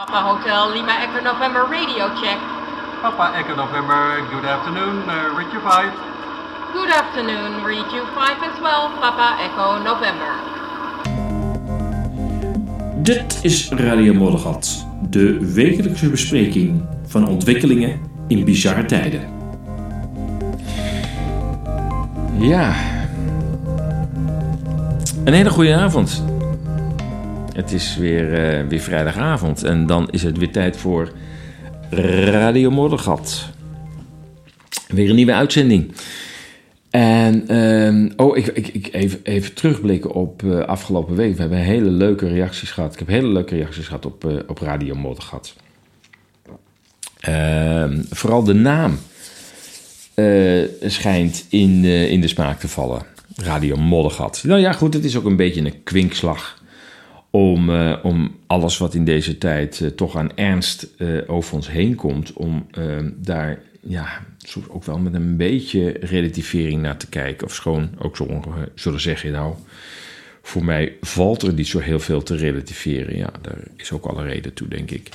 Papa Hotel Lima Echo November radio check. Papa Echo November, good afternoon, uh, Richard 5. Good afternoon, read you 5 and 12, Papa Echo November. Dit is Radio Moddergat, de wekelijkse bespreking van ontwikkelingen in bizarre tijden. Ja, een hele goede avond. Het is weer, eh, weer vrijdagavond en dan is het weer tijd voor Radio Moddergat. Weer een nieuwe uitzending. En, ehm, oh, ik, ik, ik even, even terugblikken op uh, afgelopen week. We hebben hele leuke reacties gehad. Ik heb hele leuke reacties gehad op, uh, op Radio Moddergat. Ehm, vooral de naam schijnt in, in de smaak te vallen. Radio Moddergat. Nou ja, goed, het is ook een beetje een kwinkslag om, uh, om alles wat in deze tijd uh, toch aan ernst uh, over ons heen komt, om daar ja, soms ook wel met een beetje relativering naar te kijken. Of schoon ook sommigen zullen zeggen, nou, voor mij valt er niet zo heel veel te relativeren. Ja, daar is ook alle reden toe, denk ik.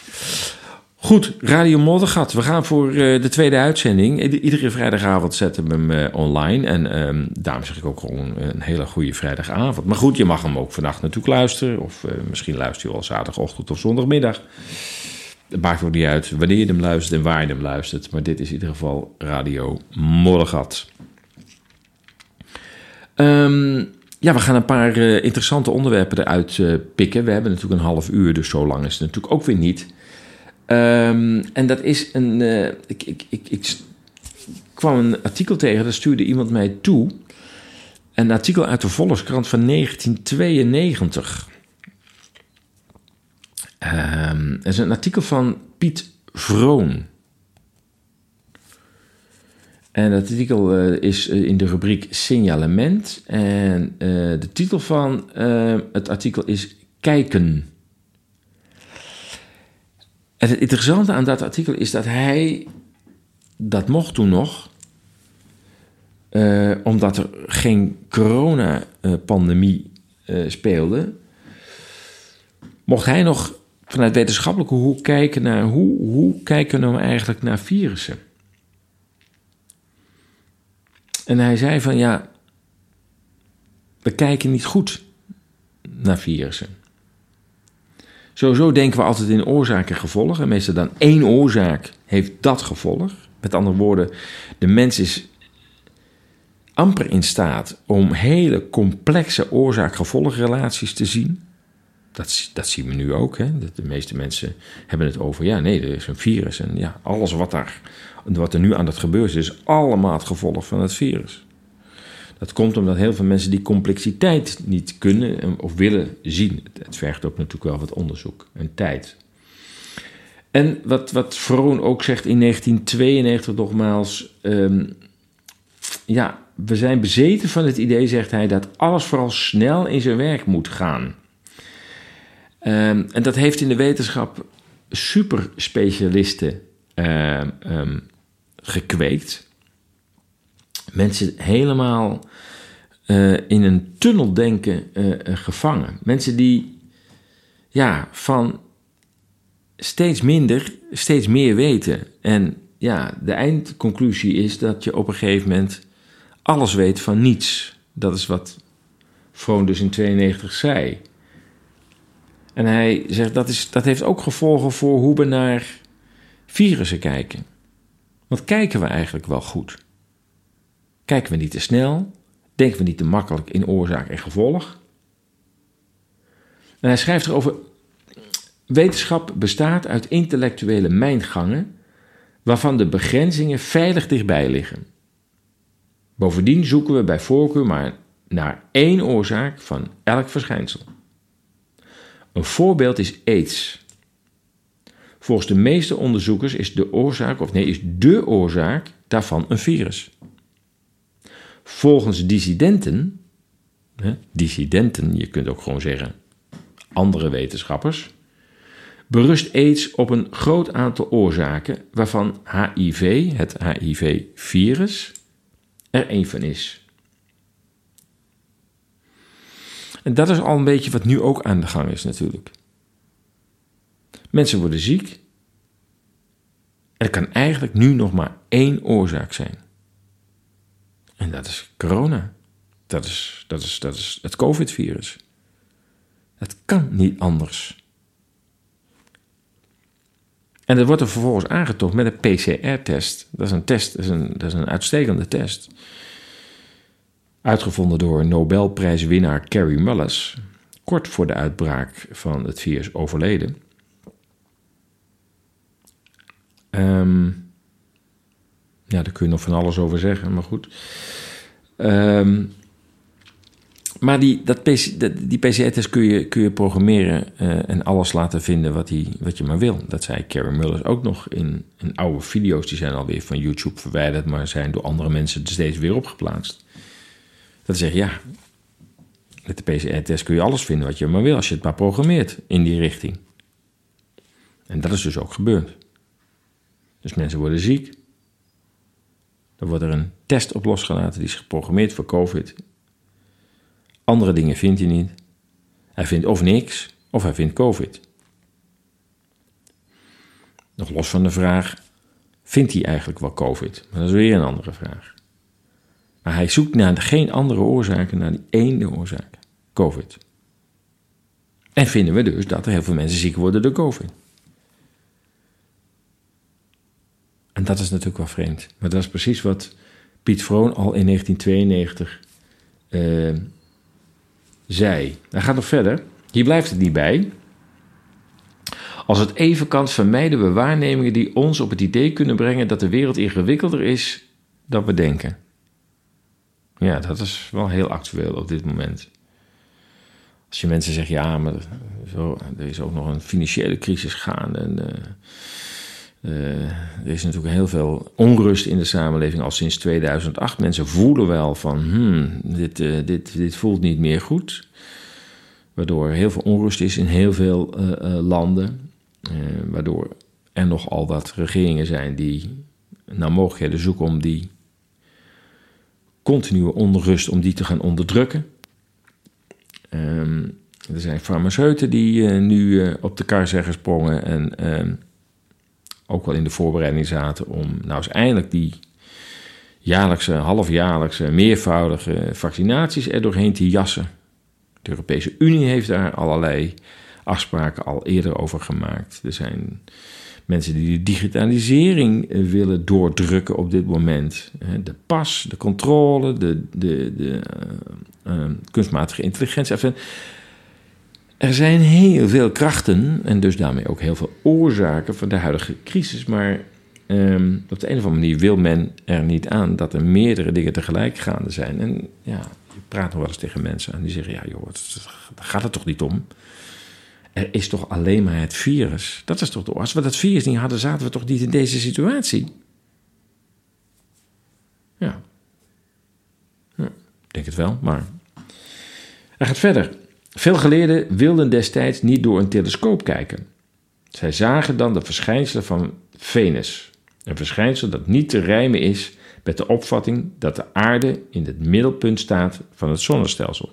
Goed, Radio Moddergat. We gaan voor uh, de tweede uitzending. Iedere vrijdagavond zetten we hem uh, online. En um, daarom zeg ik ook gewoon een hele goede vrijdagavond. Maar goed, je mag hem ook vannacht natuurlijk luisteren. Of uh, misschien luister je al zaterdagochtend of zondagmiddag. Het maakt ook niet uit wanneer je hem luistert en waar je hem luistert. Maar dit is in ieder geval Radio Moddergat. Um, ja, we gaan een paar interessante onderwerpen eruit pikken. We hebben natuurlijk een half uur, dus zo lang is het natuurlijk ook weer niet. Um, en dat is een. Uh, ik, ik, ik, ik, kwam een artikel tegen, dat stuurde iemand mij toe. Een artikel uit de Volkskrant van 1992. Um, dat is een artikel van Piet Vroon. En dat artikel uh, is in de rubriek Signalement. En de titel van het artikel is Kijken. En het interessante aan dat artikel is dat hij, dat mocht toen nog, uh, omdat er geen coronapandemie uh, speelde, mocht hij nog vanuit wetenschappelijke hoek kijken naar hoe, hoe kijken we nou eigenlijk naar virussen. En hij zei van ja, we kijken niet goed naar virussen. Sowieso denken we altijd in oorzaak en gevolg. En meestal dan één oorzaak heeft dat gevolg. Met andere woorden, de mens is amper in staat om hele complexe oorzaak-gevolgrelaties te zien. Dat, dat zien we nu ook. Hè? De meeste mensen hebben het over, ja, nee, er is een virus. En ja, alles wat, daar, wat er nu aan het gebeuren is, is allemaal het gevolg van het virus. Dat komt omdat heel veel mensen die complexiteit niet kunnen of willen zien. Het vergt ook natuurlijk wel wat onderzoek en tijd. En wat, wat Vroon ook zegt in 1992 nogmaals. Um, ja, we zijn bezeten van het idee, zegt hij, dat alles vooral snel in zijn werk moet gaan. Um, en dat heeft in de wetenschap superspecialisten um, gekweekt mensen helemaal uh, in een tunneldenken uh, gevangen. Mensen die ja, van steeds minder, steeds meer weten. En ja, de eindconclusie is dat je op een gegeven moment alles weet van niets. Dat is wat Vroon dus in 92 zei. En hij zegt dat, is, dat heeft ook gevolgen voor hoe we naar virussen kijken. Want kijken we eigenlijk wel goed? Kijken we niet te snel? Denken we niet te makkelijk in oorzaak en gevolg? En hij schrijft erover: Wetenschap bestaat uit intellectuele mijngangen waarvan de begrenzingen veilig dichtbij liggen. Bovendien zoeken we bij voorkeur maar naar één oorzaak van elk verschijnsel. Een voorbeeld is AIDS. Volgens de meeste onderzoekers is de oorzaak, of nee, is de oorzaak daarvan een virus. Volgens dissidenten, hè, dissidenten, je kunt ook gewoon zeggen andere wetenschappers, berust AIDS op een groot aantal oorzaken waarvan HIV, het HIV-virus, er een van is. En dat is al een beetje wat nu ook aan de gang is natuurlijk. Mensen worden ziek. Er kan eigenlijk nu nog maar één oorzaak zijn. En dat is corona. Dat is, dat is, dat is het COVID-virus. Het kan niet anders. En dat wordt er vervolgens aangetoond met een PCR-test. Dat is een test, dat is een, dat is een uitstekende test. Uitgevonden door Nobelprijswinnaar Carrie Mullis. Kort voor de uitbraak van het virus overleden. Um, ja, daar kun je nog van alles over zeggen, maar goed. Um, maar die, dat PC, die PCR-test kun je, kun je programmeren uh, en alles laten vinden wat, die, wat je maar wil. Dat zei Carrie Mullers ook nog in, in oude video's. Die zijn alweer van YouTube verwijderd, maar zijn door andere mensen steeds weer opgeplaatst. Dat zegt ja, met de PCR-test kun je alles vinden wat je maar wil als je het maar programmeert in die richting. En dat is dus ook gebeurd. Dus mensen worden ziek. Dan wordt er een test op losgelaten die is geprogrammeerd voor COVID. Andere dingen vindt hij niet. Hij vindt of niks, of hij vindt COVID. Nog los van de vraag, vindt hij eigenlijk wel COVID? Maar dat is weer een andere vraag. Maar hij zoekt naar geen andere oorzaken, naar die ene oorzaak, COVID. En vinden we dus dat er heel veel mensen ziek worden door COVID. En dat is natuurlijk wel vreemd. Maar dat is precies wat Piet Vroon al in 1992 uh, eh, zei. Hij gaat nog verder. Hier blijft het niet bij. Als het even kan, vermijden we waarnemingen die ons op het idee kunnen brengen dat de wereld ingewikkelder is dan we denken. Ja, dat is wel heel actueel op dit moment. Als je mensen zegt, ja, maar zo, er is ook nog een financiële crisis gaande. En, uh, er is natuurlijk heel veel onrust in de samenleving al sinds 2008. Mensen voelen wel van, hmm, dit, uh, dit, dit voelt niet meer goed. Waardoor heel veel onrust is in heel veel uh, landen. waardoor er nogal wat regeringen zijn die naar mogelijkheden zoeken om die continue onrust, om die te gaan onderdrukken. Um, er zijn farmaceuten die nu op de kar zijn gesprongen en ehm, ook wel in de voorbereiding zaten om nou eens eindelijk die jaarlijkse, halfjaarlijkse, meervoudige vaccinaties er doorheen te jassen. De Europese Unie heeft daar allerlei afspraken al eerder over gemaakt. Er zijn mensen die de digitalisering eh, willen doordrukken op dit moment. De pas, de controle, de, de, de uh, uh, kunstmatige intelligentie. Er zijn heel veel krachten en dus daarmee ook heel veel oorzaken van de huidige crisis. Maar um, op de een of andere manier wil men er niet aan dat er meerdere dingen tegelijk gaande zijn. En ja, je praat nog wel eens tegen mensen en die zeggen: Ja, joh, daar gaat het toch niet om? Er is toch alleen maar het virus? Dat is toch de Als we dat virus niet hadden, zaten we toch niet in deze situatie? Ja. ja ik denk het wel, maar. Hij gaat verder. Veel geleerden wilden destijds niet door een telescoop kijken. Zij zagen dan de verschijnselen van Venus, een verschijnsel dat niet te rijmen is met de opvatting dat de aarde in het middelpunt staat van het zonnestelsel.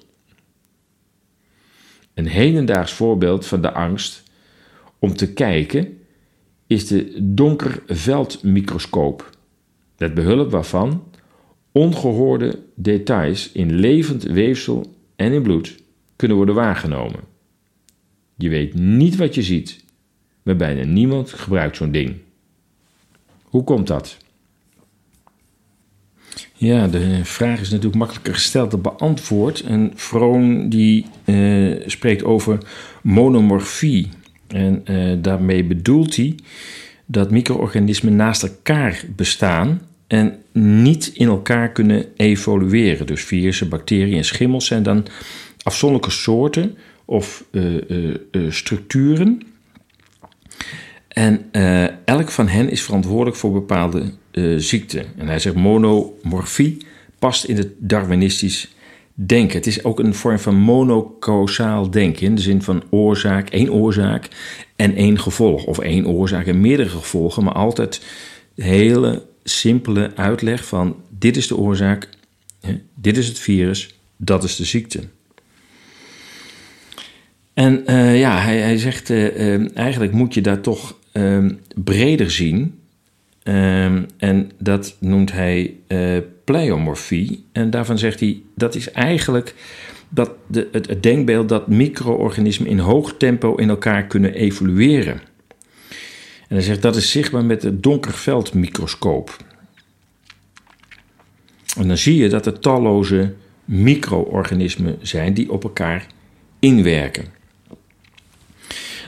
Een hedendaags voorbeeld van de angst om te kijken is de donkerveldmicroscoop, met behulp waarvan ongehoorde details in levend weefsel en in bloed kunnen worden waargenomen. Je weet niet wat je ziet, maar bijna niemand gebruikt zo'n ding. Hoe komt dat? Ja, de vraag is natuurlijk makkelijker gesteld dan beantwoord. En Vroon die uh, spreekt over monomorfie. En uh, daarmee bedoelt hij dat micro-organismen naast elkaar bestaan en niet in elkaar kunnen evolueren. Dus virussen, bacteriën en schimmels zijn dan afzonderlijke soorten of uh, uh, structuren. En elk van hen is verantwoordelijk voor bepaalde ziekten. En hij zegt monomorfie past in het Darwinistisch denken. Het is ook een vorm van monocausaal denken, in de zin van oorzaak, één oorzaak en één gevolg. Of één oorzaak en meerdere gevolgen, maar altijd hele simpele uitleg van dit is de oorzaak, dit is het virus, dat is de ziekte. En eh, ja, hij, hij zegt eh, eh, eigenlijk moet je dat toch ehm, breder zien. Ehm, en dat noemt hij uh, pleiomorfie. En daarvan zegt hij dat is eigenlijk dat de, het, het denkbeeld dat micro-organismen in hoog tempo in elkaar kunnen evolueren. En hij zegt dat is zichtbaar met het donkerveldmicroscoop. En dan zie je dat er talloze micro-organismen zijn die op elkaar inwerken.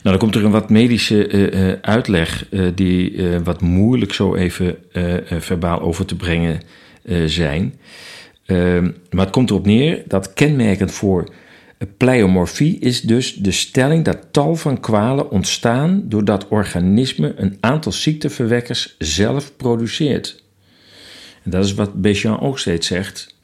Nou, dan komt er een wat medische uh, uh, uitleg uh, die wat moeilijk zo even verbaal over te brengen zijn. Ehm, maar het komt erop neer dat kenmerkend voor pleiomorfie is dus de stelling dat tal van kwalen ontstaan doordat organisme een aantal ziekteverwekkers zelf produceert. En dat is wat Béchamp ook steeds zegt.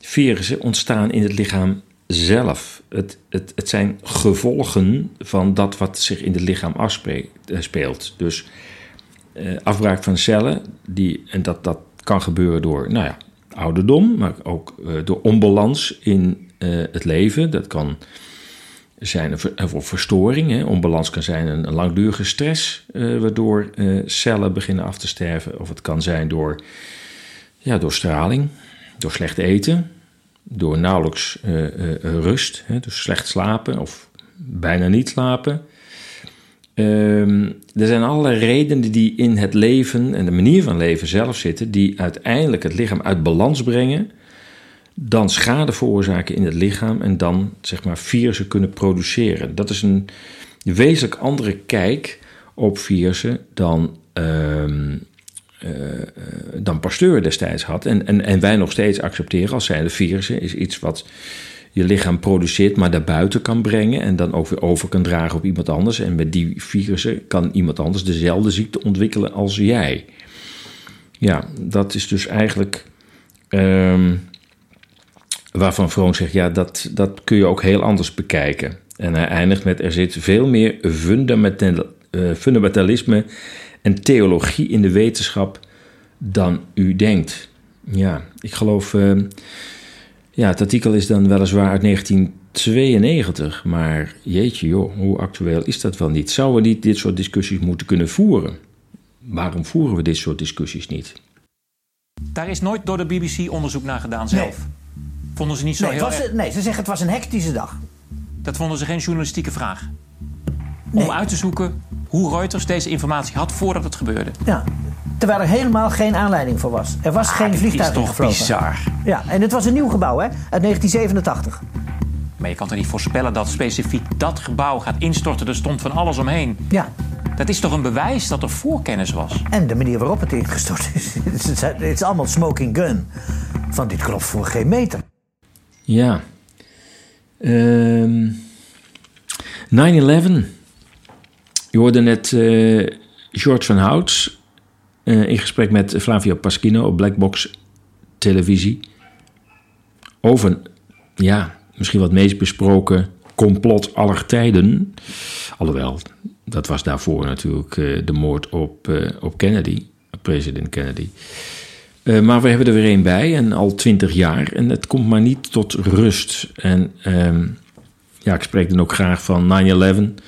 Virussen ontstaan in het lichaam zelf. Het, het, het zijn gevolgen van dat wat zich in het lichaam afspeelt. Dus eh, afbraak van cellen, die, en dat, dat kan gebeuren door nou ja, ouderdom, maar ook uh, door onbalans in het leven. Dat kan zijn een verstoring. Hè. Onbalans kan zijn een, een langdurige stress, waardoor cellen beginnen af te sterven. Of het kan zijn door, ja, door straling, door slecht eten, door nauwelijks uh, uh, rust, hè, dus slecht slapen of bijna niet slapen. Um, er zijn allerlei redenen die in het leven en de manier van leven zelf zitten, die uiteindelijk het lichaam uit balans brengen, dan schade veroorzaken in het lichaam en dan zeg maar virussen kunnen produceren. Dat is een wezenlijk andere kijk op virussen dan uh, dan Pasteur destijds had. En, en, en wij nog steeds accepteren als zijnde virussen is iets wat je lichaam produceert, maar daarbuiten kan brengen en dan ook weer over kan dragen op iemand anders. En met die virussen kan iemand anders dezelfde ziekte ontwikkelen als jij. Ja, dat is dus eigenlijk um, waarvan Vroon zegt, ja, dat, dat kun je ook heel anders bekijken. En hij eindigt met, er zit veel meer uh, fundamentalisme en theologie in de wetenschap dan u denkt. Ja, ik geloof. Uh, ja, het artikel is dan weliswaar uit 1992, maar jeetje joh, hoe actueel is dat wel niet? Zouden we niet dit soort discussies moeten kunnen voeren? Waarom voeren we dit soort discussies niet? Daar is nooit door de BBC onderzoek naar gedaan zelf. Nee. Vonden ze niet zo nee, heel was, erg... Nee, ze zeggen het was een hectische dag. Dat vonden ze geen journalistieke vraag. Nee. Om uit te zoeken hoe Reuters deze informatie had voordat het gebeurde. Ja, terwijl er helemaal geen aanleiding voor was. Er was ah, geen vliegtuig is toch ingevlogen. bizar. Ja, en het was een nieuw gebouw, hè, uit 1987. Maar je kan toch niet voorspellen dat specifiek dat gebouw gaat instorten? Er stond van alles omheen. Ja. Dat is toch een bewijs dat er voorkennis was? En de manier waarop het ingestort is. het is allemaal smoking gun. Van dit klopt voor geen meter. Ja. Um, 9-11. Je hoorde net uh, George van Houts uh, in gesprek met Flavio Paschino op Blackbox televisie. Over, ja, misschien wat meest besproken complot aller tijden. Alhoewel, dat was daarvoor natuurlijk uh, de moord op, op Kennedy, president Kennedy. Maar we hebben er weer een bij en al twintig jaar en het komt maar niet tot rust. En um, ja, ik spreek dan ook graag van 9-11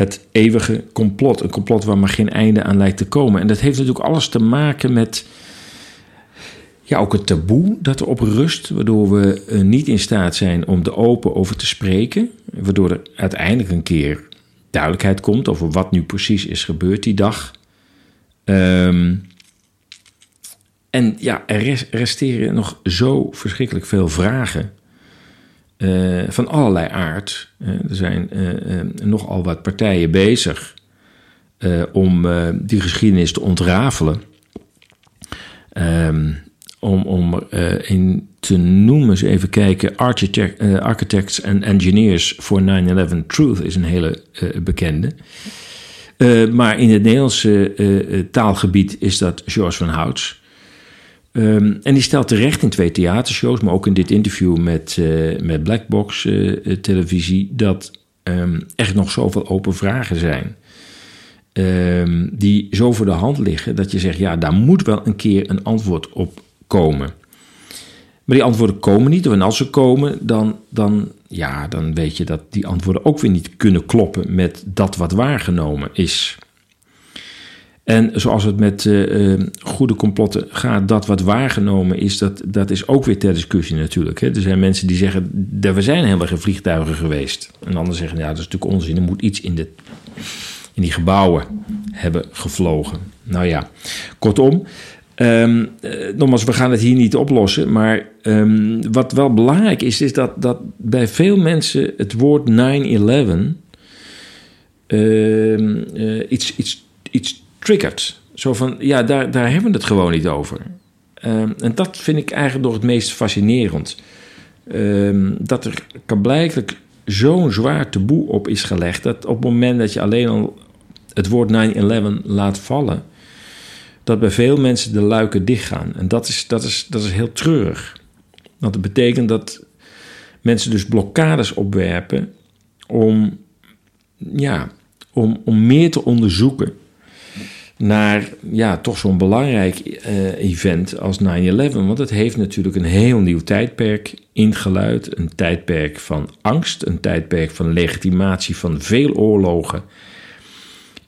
het eeuwige complot. Een complot waar maar geen einde aan lijkt te komen. En dat heeft natuurlijk alles te maken met. Ja, ook het taboe dat er op rust, waardoor we uh, niet in staat zijn om er open over te spreken. Waardoor er uiteindelijk een keer duidelijkheid komt over wat nu precies is gebeurd die dag. Um, en ja, er resteren nog zo verschrikkelijk veel vragen uh, van allerlei aard. Uh, er zijn uh, nogal wat partijen bezig om die geschiedenis te ontrafelen. Um, om, om in te noemen, eens even kijken, Architect, Architects and Engineers for 9-11 Truth is een hele bekende. maar in het Nederlandse taalgebied is dat George van Houts. Um, en die stelt terecht in twee theatershows, maar ook in dit interview met, uh, met Blackbox uh, televisie, dat um, er nog zoveel open vragen zijn. Um, die zo voor de hand liggen dat je zegt, ja, daar moet wel een keer een antwoord op komen. Maar die antwoorden komen niet. En als ze komen, dan, dan, ja, dan weet je dat die antwoorden ook weer niet kunnen kloppen met dat wat waargenomen is. En zoals het met uh, uh, goede complotten gaat, dat wat waargenomen is, dat, dat is ook weer ter discussie natuurlijk. Hè. Er zijn mensen die zeggen, we zijn helemaal geen vliegtuigen geweest. En anderen zeggen, ja, dat is natuurlijk onzin. Er moet iets in, de, in die gebouwen hebben gevlogen. Nou ja, kortom, um, nogmaals, we gaan het hier niet oplossen. Maar um, wat wel belangrijk is, is dat, dat bij veel mensen het woord 9-11 um, uh, iets, iets, iets triggert. Zo van, ja, daar, daar hebben we het gewoon niet over. Um, en dat vind ik eigenlijk nog het meest fascinerend. Um, dat er blijkbaar zo'n zwaar taboe op is gelegd... dat op het moment dat je alleen al het woord 9-11 laat vallen... dat bij veel mensen de luiken dichtgaan. En dat is, dat, is, dat is heel treurig. Want dat betekent dat mensen dus blokkades opwerpen... om, ja, om, om meer te onderzoeken naar ja, toch zo'n belangrijk uh, event als 9-11. Want het heeft natuurlijk een heel nieuw tijdperk ingeluid. Een tijdperk van angst, een tijdperk van legitimatie van veel oorlogen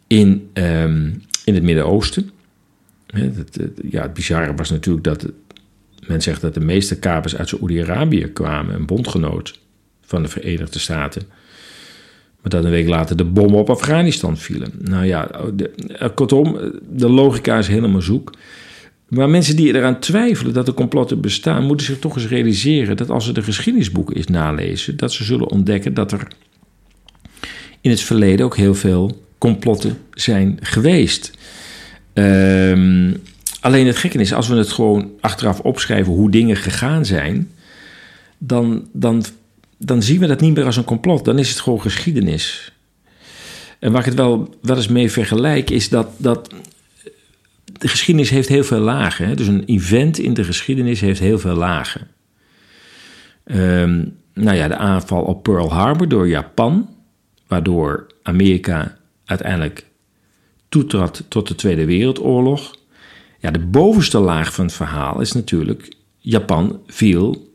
in, um, in het Midden-Oosten. Ja, het bizarre was natuurlijk dat men zegt dat de meeste kapers uit Saoedi-Arabië kwamen, een bondgenoot van de Verenigde Staten. Maar dat een week later de bommen op Afghanistan vielen. Nou ja, de, eh, kortom, de logica is helemaal zoek. Maar mensen die eraan twijfelen dat er complotten bestaan, moeten zich toch eens realiseren dat als ze de geschiedenisboeken eens nalezen, dat ze zullen ontdekken dat er in het verleden ook heel veel complotten zijn geweest. Um, alleen het gekke is, als we het gewoon achteraf opschrijven hoe dingen gegaan zijn, dan, dan dan zien we dat niet meer als een complot. Dan is het gewoon geschiedenis. En waar ik het wel, wel eens mee vergelijk, is dat, dat de geschiedenis heeft heel veel lagen. Hè? Dus een event in de geschiedenis heeft heel veel lagen. Um, nou ja, de aanval op Pearl Harbor door Japan, waardoor Amerika uiteindelijk toetrad tot de Tweede Wereldoorlog. Ja, de bovenste laag van het verhaal is natuurlijk: Japan viel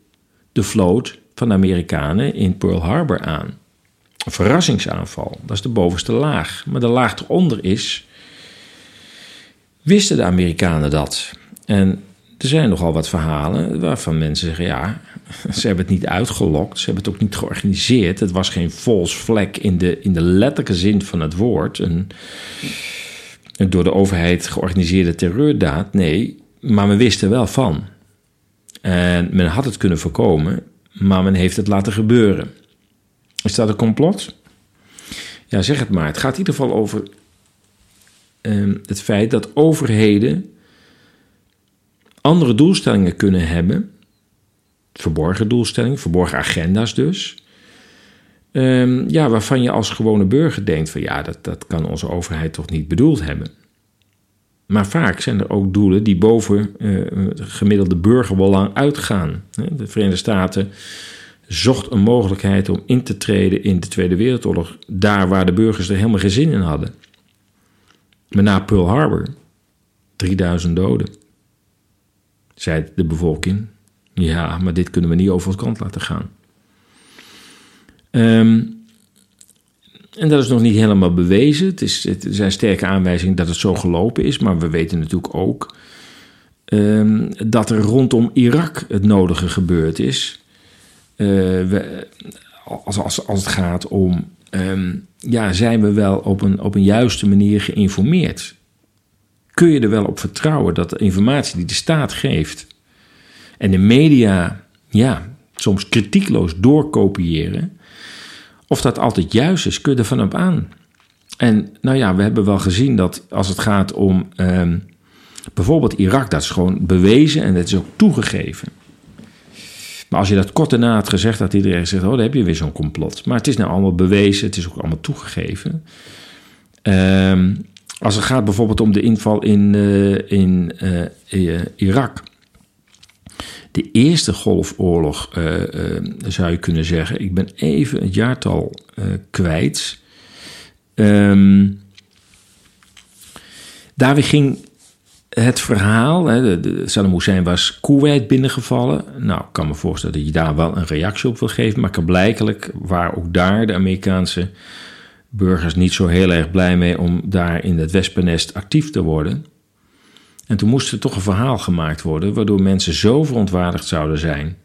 de vloot van de Amerikanen in Pearl Harbor aan. Een verrassingsaanval, dat is de bovenste laag. Maar de laag eronder is, wisten de Amerikanen dat? En er zijn nogal wat verhalen waarvan mensen zeggen: ja, ze hebben het niet uitgelokt, ze hebben het ook niet georganiseerd. Het was geen false vlek in de, in de letterlijke zin van het woord. Een, een door de overheid georganiseerde terreurdaad. Nee, maar men wist er wel van. En men had het kunnen voorkomen maar men heeft het laten gebeuren. Is dat een complot? Ja, zeg het maar. Het gaat in ieder geval over uh, het feit dat overheden andere doelstellingen kunnen hebben. Verborgen doelstellingen, verborgen agenda's dus. Um, ja, waarvan je als gewone burger denkt van ja, dat, dat kan onze overheid toch niet bedoeld hebben. Maar vaak zijn er ook doelen die boven het gemiddelde burgerbelang uitgaan. De Verenigde Staten zocht een mogelijkheid om in te treden in de Tweede Wereldoorlog, daar waar de burgers er helemaal geen zin in hadden. Maar na Pearl Harbor, 3000 doden, zei de bevolking: ja, maar dit kunnen we niet over het kant laten gaan. Um, en dat is nog niet helemaal bewezen. Het, is, het zijn sterke aanwijzingen dat het zo gelopen is. Maar we weten natuurlijk ook um, dat er rondom Irak het nodige gebeurd is. We, als, als, het gaat om, um, ja, zijn we wel op een, op een juiste manier geïnformeerd? Kun je er wel op vertrouwen dat de informatie die de staat geeft en de media, ja, soms kritiekloos doorkopiëren, of dat altijd juist is, kun je er van op aan. En nou ja, we hebben wel gezien dat als het gaat om um, bijvoorbeeld Irak, dat is gewoon bewezen en dat is ook toegegeven. Maar als je dat kort daarna had gezegd, had iedereen gezegd: Oh, dan heb je weer zo'n complot. Maar het is nou allemaal bewezen, het is ook allemaal toegegeven. Um, als het gaat bijvoorbeeld om de inval in, uh, in uh, Irak de eerste golfoorlog, uh, uh, zou je kunnen zeggen. Ik ben even het jaartal uh, kwijt. Um, daarbij ging het verhaal, hè, de Saddam Hussein was Kuwait binnengevallen. Nou, ik kan me voorstellen dat je daar wel een reactie op wil geven. Maar blijkelijk waren ook daar de Amerikaanse burgers niet zo heel erg blij mee om daar in het Wespennest actief te worden. En toen moest er toch een verhaal gemaakt worden, waardoor mensen zo verontwaardigd zouden zijn.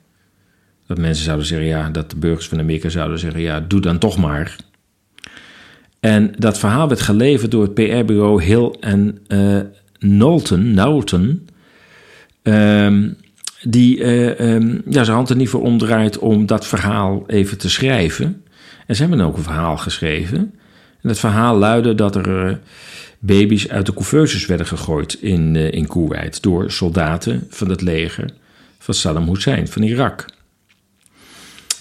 Dat mensen zouden zeggen, ja, dat de burgers van Amerika zouden zeggen, ja, doe dan toch maar. En dat verhaal werd geleverd door het PR-bureau Hill en uh, Knowlton, um, die uh, um, ja, zijn hand er niet voor omdraait om dat verhaal even te schrijven. En ze hebben ook een verhaal geschreven. En het verhaal luidde dat er uh, baby's uit de couveuses werden gegooid in, uh, in Kuwait door soldaten van het leger van Saddam Hussein van Irak.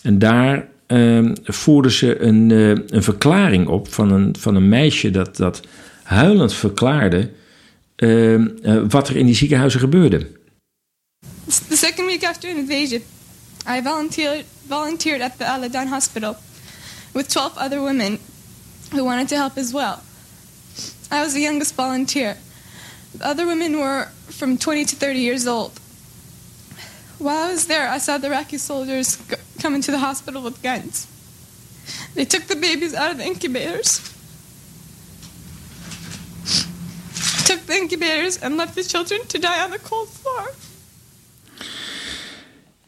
En daar uh, voerden ze een, uh, een verklaring op van een, van een meisje dat, dat huilend verklaarde uh, wat er in die ziekenhuizen gebeurde. The second week after invasion, I volunteered, volunteered at the Al Adan Hospital with 12 other women who wanted to help as well. I was the youngest volunteer. The other women were from 20 to 30 years old. While I was there, I saw the Iraqi soldiers come into the hospital with guns. They took the babies out of the incubators, took the incubators, and left the children to die on the cold floor.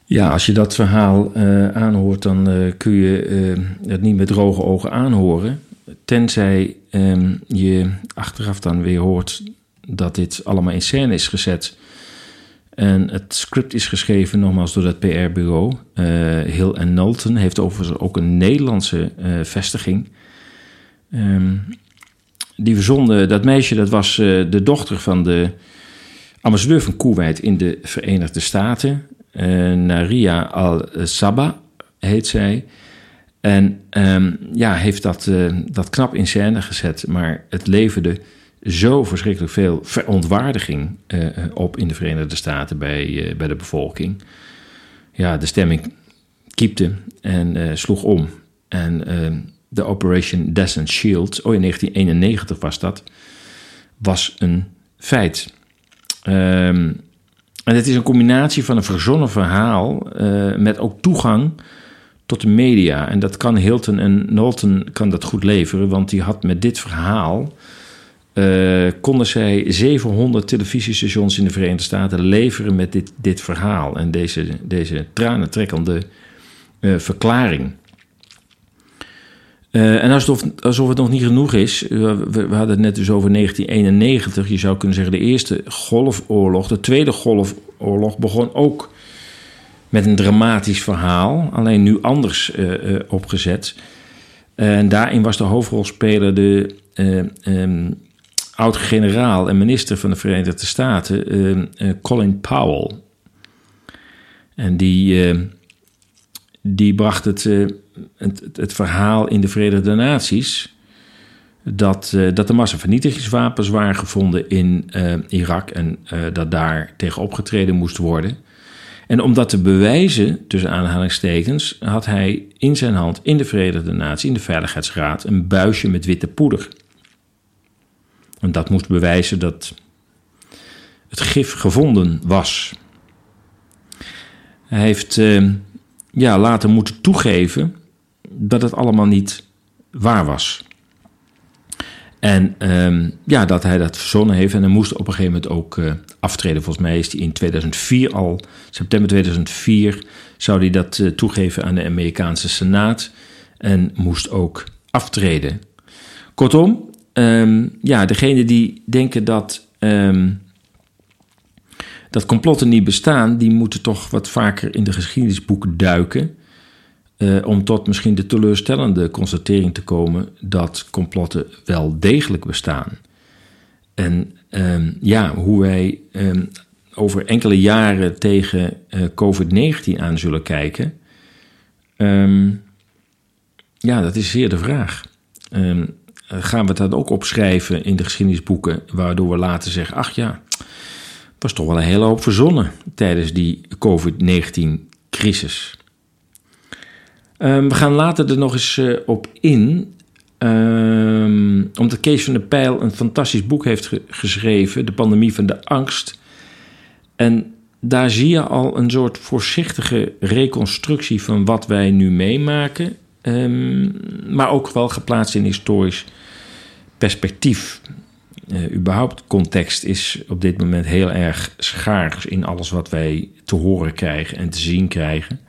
Ja, als je dat verhaal uh, aanhoort, dan uh, kun je uh, het niet met droge ogen aanhoren. Tenzij um, je achteraf dan weer hoort dat dit allemaal in scène is gezet. En het script is geschreven nogmaals door dat PR-bureau. Uh, Hill en Knowlton heeft overigens ook een Nederlandse uh, vestiging. Um, die verzonden, dat meisje dat was uh, de dochter van de ambassadeur van Kuwait in de Verenigde Staten. Naria al-Saba heet zij. En um, ja, heeft dat, dat knap in scène gezet, maar het leverde zo verschrikkelijk veel verontwaardiging uh, op in de Verenigde Staten bij, bij de bevolking. Ja, de stemming kiepte en sloeg om. En de Operation Descent Shield, oh in 1991 was dat, was een feit. Um, en het is een combinatie van een verzonnen verhaal met ook toegang tot de media. En dat kan Hilton en Knowlton kan dat goed leveren, want die had met dit verhaal uh, konden zij 700 televisiestations in de Verenigde Staten leveren met dit, dit verhaal en deze, deze tranentrekkende uh, verklaring. Uh, en alsof, alsof het nog niet genoeg is, we, we, hadden het net dus over 1991, je zou kunnen zeggen de eerste golfoorlog, de tweede golfoorlog begon ook met een dramatisch verhaal, alleen nu anders opgezet. En daarin was de hoofdrolspeler de um, oud-generaal en minister van de Verenigde Staten, uh, Colin Powell. En die, uh, die bracht het, het, het, verhaal in de Verenigde Naties dat, dat er massavernietigingswapens waren gevonden in Irak en dat daar tegen opgetreden moest worden. En om dat te bewijzen, tussen aanhalingstekens, had hij in zijn hand in de Verenigde Naties, in de Veiligheidsraad, een buisje met witte poeder. En dat moest bewijzen dat het gif gevonden was. Hij heeft uh, ja, later moeten toegeven dat het allemaal niet waar was. En uh, ja, dat hij dat verzonnen heeft. En hij moest op een gegeven moment ook uh, aftreden. Volgens mij is hij in 2004 al, september 2004, zou hij dat uh, toegeven aan de Amerikaanse Senaat. En moest ook aftreden. Kortom, um, ja, degene die denken dat, um, dat complotten niet bestaan, die moeten toch wat vaker in de geschiedenisboeken duiken. Uh, om tot misschien de teleurstellende constatering te komen dat complotten wel degelijk bestaan. En um, ja, hoe wij over enkele jaren tegen uh, COVID-19 aan zullen kijken, ja, dat is zeer de vraag. Eh, gaan we dat ook opschrijven in de geschiedenisboeken, waardoor we later zeggen: ach ja, was toch wel een hele hoop verzonnen tijdens die COVID-19-crisis. Um, we gaan later er nog eens uh, op in. Ehm, omdat Kees van der Pijl een fantastisch boek heeft ge- geschreven, De Pandemie van de Angst. En daar zie je al een soort voorzichtige reconstructie van wat wij nu meemaken. Ehm, maar ook wel geplaatst in historisch perspectief. Eh, überhaupt context is op dit moment heel erg schaars in alles wat wij te horen krijgen en te zien krijgen.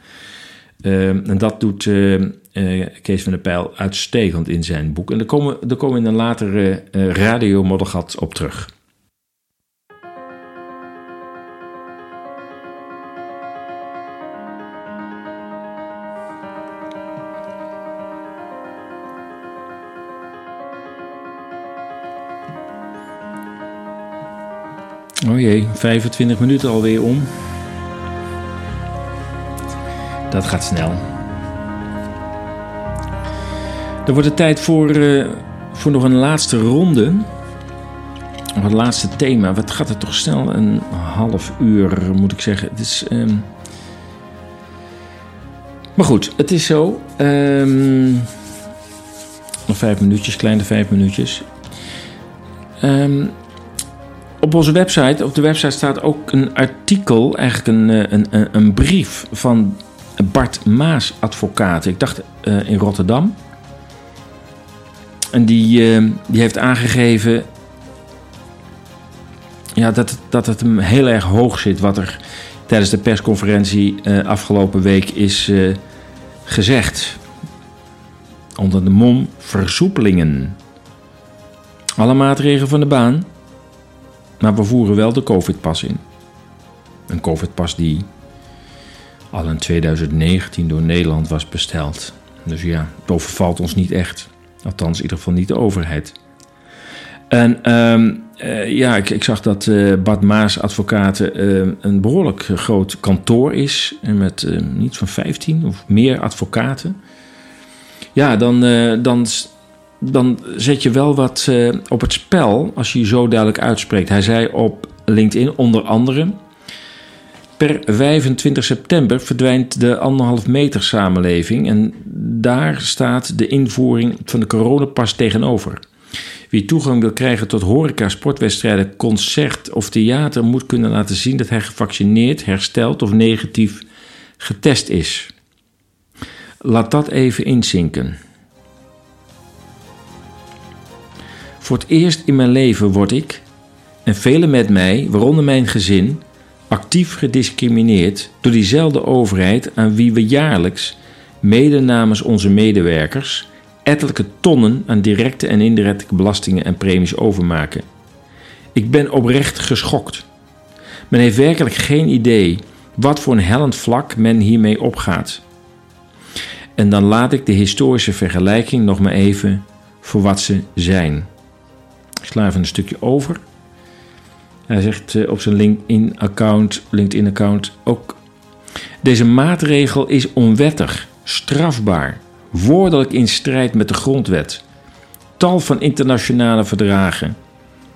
Ehm, en dat doet eh, eh, Kees van der Pijl uitstekend in zijn boek. En daar komen, daar komen we in een latere uh, radiomoddergat op terug. Oh jee, 25 minuten alweer om. Dat gaat snel. Er wordt het tijd voor, uh, voor nog een laatste ronde. Nog het laatste thema. Wat gaat het toch snel? Een half uur moet ik zeggen. Het is. Um... Maar goed, het is zo. Um... Nog vijf minuutjes, kleine vijf minuutjes. Um, op onze website, op de website staat ook een artikel, eigenlijk een, een, een, een brief van Bart Maas, advocaat. Ik dacht uh, in Rotterdam. En die, uh, die heeft aangegeven ja, dat, dat het hem heel erg hoog zit wat er tijdens de persconferentie uh, afgelopen week is gezegd. Onder de mom versoepelingen. Alle maatregelen van de baan maar we voeren wel de COVID-pas in. Een COVID-pas die al in 2019 door Nederland was besteld. Dus ja, het overvalt ons niet echt. Althans, in ieder geval niet de overheid. En um, uh, ja, ik, ik, zag dat uh, Bart Maas Advocaten uh, een behoorlijk groot kantoor is. Met niet van 15 of meer advocaten. Ja, dan, dan dan zet je wel wat op het spel als je je zo duidelijk uitspreekt. Hij zei op LinkedIn onder andere. Per 25 september verdwijnt de anderhalf meter samenleving en daar staat de invoering van de coronapas tegenover. Wie toegang wil krijgen tot horeca, sportwedstrijden, concert of theater moet kunnen laten zien dat hij gevaccineerd, hersteld of negatief getest is. Laat dat even inzinken. Voor het eerst in mijn leven word ik, en velen met mij, waaronder mijn gezin, actief gediscrimineerd door diezelfde overheid aan wie we jaarlijks, mede namens onze medewerkers, ettelijke tonnen aan directe en indirecte belastingen en premies overmaken. Ik ben oprecht geschokt. Men heeft werkelijk geen idee wat voor een hellend vlak men hiermee opgaat. En dan laat ik de historische vergelijking nog maar even voor wat ze zijn. Ik sla even een stukje over. Hij zegt op zijn LinkedIn-account, LinkedIn-account ook... Deze maatregel is onwettig, strafbaar, woordelijk in strijd met de grondwet, tal van internationale verdragen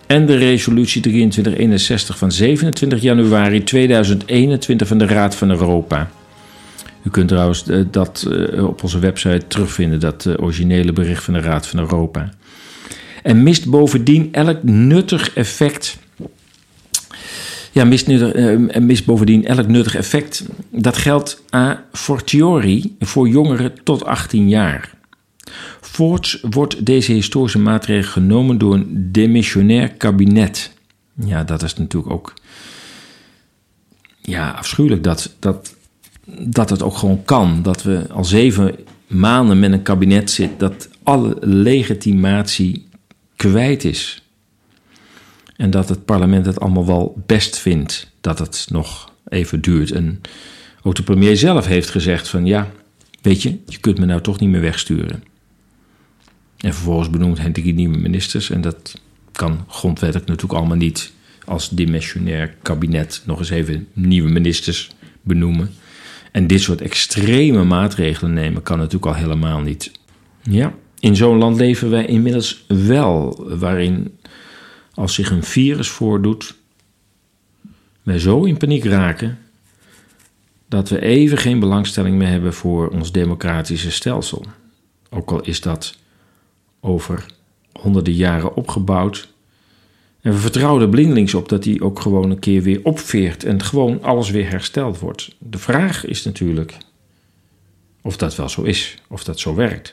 en de resolutie 2361 van 27 januari 2021 van de Raad van Europa. U kunt trouwens dat op onze website terugvinden, dat originele bericht van de Raad van Europa en mist bovendien elk nuttig effect. Ja, mist, nuttig, uh, mist bovendien elk nuttig effect. Dat geldt a fortiori voor jongeren tot 18 jaar. Voorts wordt deze historische maatregel genomen door een demissionair kabinet. Ja, dat is natuurlijk ook ja, afschuwelijk dat, dat, dat het ook gewoon kan. Dat we al zeven maanden met een kabinet zitten dat alle legitimatie kwijt is. En dat het parlement het allemaal wel best vindt dat het nog even duurt. En ook de premier zelf heeft gezegd van ja, weet je, je kunt me nou toch niet meer wegsturen. En vervolgens benoemt hij drie nieuwe ministers. En dat kan grondwettelijk natuurlijk allemaal niet als dimensionair kabinet nog eens even nieuwe ministers benoemen. En dit soort extreme maatregelen nemen kan natuurlijk al helemaal niet. Ja, in zo'n land leven wij inmiddels wel, waarin als zich een virus voordoet, wij zo in paniek raken dat we even geen belangstelling meer hebben voor ons democratische stelsel. Ook al is dat over honderden jaren opgebouwd. En we vertrouwen er blindelings op dat die ook gewoon een keer weer opveert en gewoon alles weer hersteld wordt. De vraag is natuurlijk of dat wel zo is, of dat zo werkt.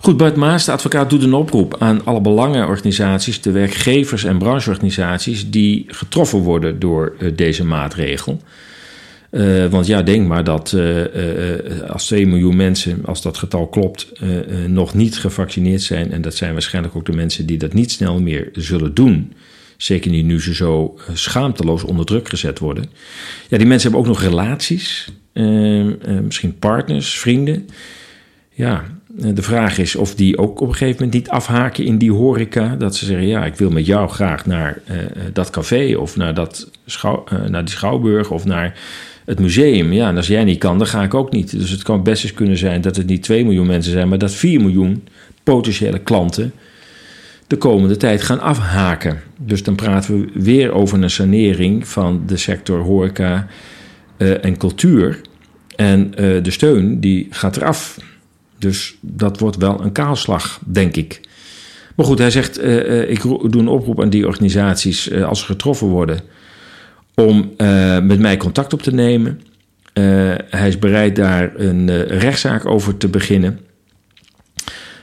Goed, Bart de advocaat, doet een oproep aan alle belangenorganisaties, de werkgevers en brancheorganisaties die getroffen worden door uh, deze maatregel. Uh, want ja, denk maar dat uh, als 2 miljoen mensen, als dat getal klopt, nog niet gevaccineerd zijn. En dat zijn waarschijnlijk ook de mensen die dat niet snel meer zullen doen. Zeker niet nu ze zo schaamteloos onder druk gezet worden. Ja, die mensen hebben ook nog relaties, misschien partners, vrienden. Ja, de vraag is of die ook op een gegeven moment niet afhaken in die horeca. Dat ze zeggen, ja, ik wil met jou graag naar dat café of naar, dat schouw, naar die schouwburg of naar het museum. Ja, en als jij niet kan, dan ga ik ook niet. Dus het kan best eens kunnen zijn dat het niet 2 miljoen mensen zijn, maar dat 4 miljoen potentiële klanten de komende tijd gaan afhaken. Dus dan praten we weer over een sanering van de sector horeca en cultuur. En de steun die gaat eraf. Dus dat wordt wel een kaalslag, denk ik. Maar goed, hij zegt: uh, ik doe een oproep aan die organisaties als ze getroffen worden om met mij contact op te nemen. Hij is bereid daar een rechtszaak over te beginnen.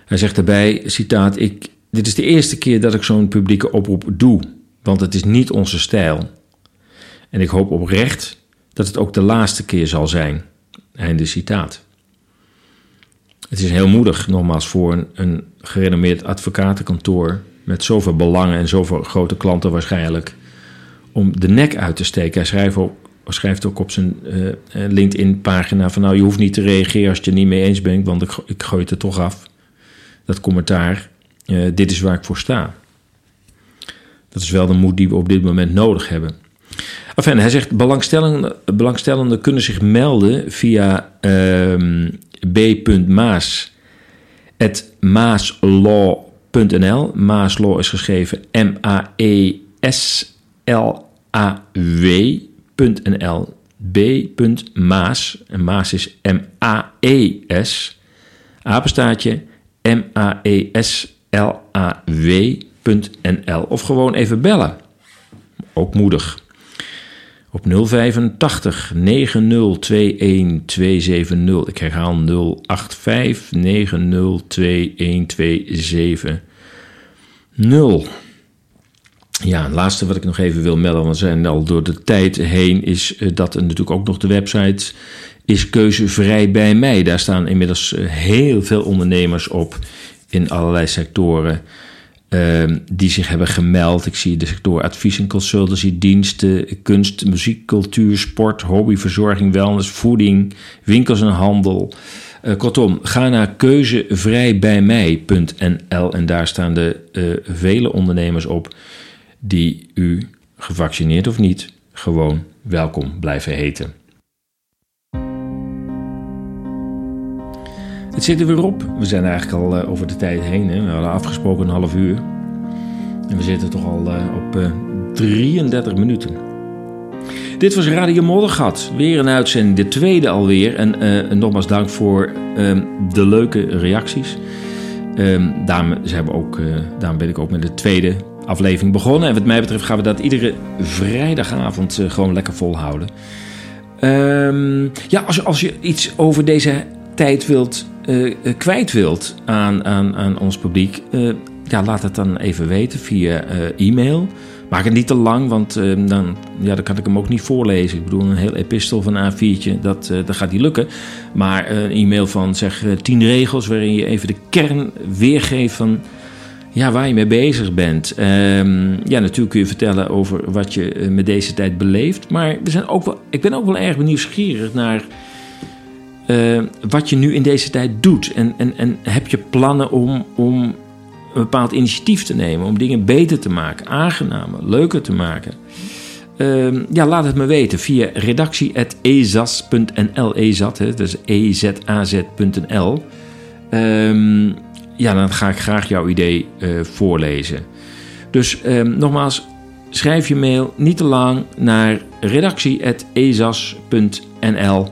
Hij zegt daarbij, citaat, ik, dit is de eerste keer dat ik zo'n publieke oproep doe, want het is niet onze stijl. En ik hoop oprecht dat het ook de laatste keer zal zijn. Einde citaat. Het is heel moedig, nogmaals, voor een, gerenommeerd advocatenkantoor met zoveel belangen en zoveel grote klanten waarschijnlijk om de nek uit te steken. Hij schrijft ook, op zijn uh, LinkedIn-pagina van... nou, je hoeft niet te reageren als je het niet mee eens bent... want ik, gooi het er toch af. Dat commentaar, uh, dit is waar ik voor sta. Dat is wel de moed die we op dit moment nodig hebben. Enfin, hij zegt, belangstellenden, kunnen zich melden via uh, b.maas... maaslaw.nl. Maaslaw is geschreven M-A-E-S law.nl. B.maas, en maas is M-A-E-S, apenstaatje M-A-E-S-L-A-W.nl. Of gewoon even bellen. Ook moedig. Op 085 9021 270. Ik herhaal 085 9021 270. Ja, het laatste wat ik nog even wil melden, want we zijn al door de tijd heen, is eh, dat er natuurlijk ook nog de website is keuzevrij bij mij. Daar staan inmiddels eh, heel veel ondernemers op in allerlei sectoren uh, die zich hebben gemeld. Ik zie de sector advies en consultancy, diensten, kunst, muziek, cultuur, sport, hobby, verzorging, wellness, voeding, winkels en handel. Uh, kortom, ga naar keuzevrijbijmij.nl en daar staan de uh, vele ondernemers op die u, gevaccineerd of niet, gewoon welkom blijven heten. Het zit er weer op. We zijn eigenlijk al uh, over de tijd heen. Hè? We hadden afgesproken een half uur. En we zitten toch al uh, op uh, 33 minuten. Dit was Radio Moddergat. Weer een uitzending, de tweede alweer. En nogmaals dank voor ehm, de leuke reacties. Um, daarom, hebben ook, daarom ben ik ook met de tweede aflevering begonnen. En wat mij betreft gaan we dat iedere vrijdagavond gewoon lekker volhouden. Um, ja, als, als je iets over deze tijd wilt, uh, kwijt wilt aan, aan, aan ons publiek, uh, ja, laat het dan even weten via e-mail. Maak het niet te lang, want dan, ja, dan kan ik hem ook niet voorlezen. Ik bedoel, een heel epistel van een A4'tje, dat, dat gaat niet lukken. Maar een e-mail van zeg tien regels, waarin je even de kern weergeeft van ja, waar je mee bezig bent. Um, ja, natuurlijk kun je vertellen over wat je met deze tijd beleeft. Maar we zijn ook wel, ik ben ook wel erg nieuwsgierig naar uh, wat je nu in deze tijd doet. En, en, en heb je plannen om, om een bepaald initiatief te nemen, om dingen beter te maken, aangenamer, leuker te maken. Uh, ja, laat het me weten via redactie.ezas.nl. Ezat, dus ezaz.nl. Um, ja, dan ga ik graag jouw idee uh, voorlezen. Dus um, nogmaals, schrijf je mail niet te lang naar redactie.ezas.nl.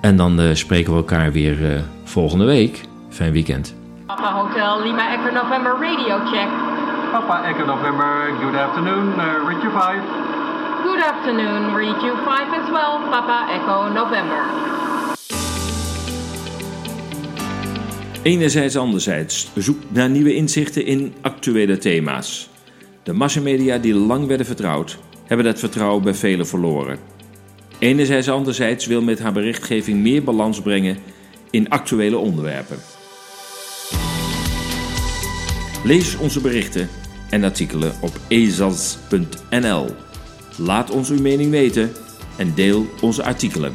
En dan uh, spreken we elkaar weer uh, volgende week. Fijn weekend. Papa Hotel Lima Echo November radio check. Papa Echo November, good afternoon, uh, Richard 5. Good afternoon, read you 5 as well, Papa Echo November. Enerzijds, anderzijds, zoek naar nieuwe inzichten in actuele thema's. De massamedia die lang werden vertrouwd, hebben dat vertrouwen bij velen verloren. Enerzijds, anderzijds wil met haar berichtgeving meer balans brengen in actuele onderwerpen. Lees onze berichten en artikelen op ezas.nl. Laat ons uw mening weten en deel onze artikelen.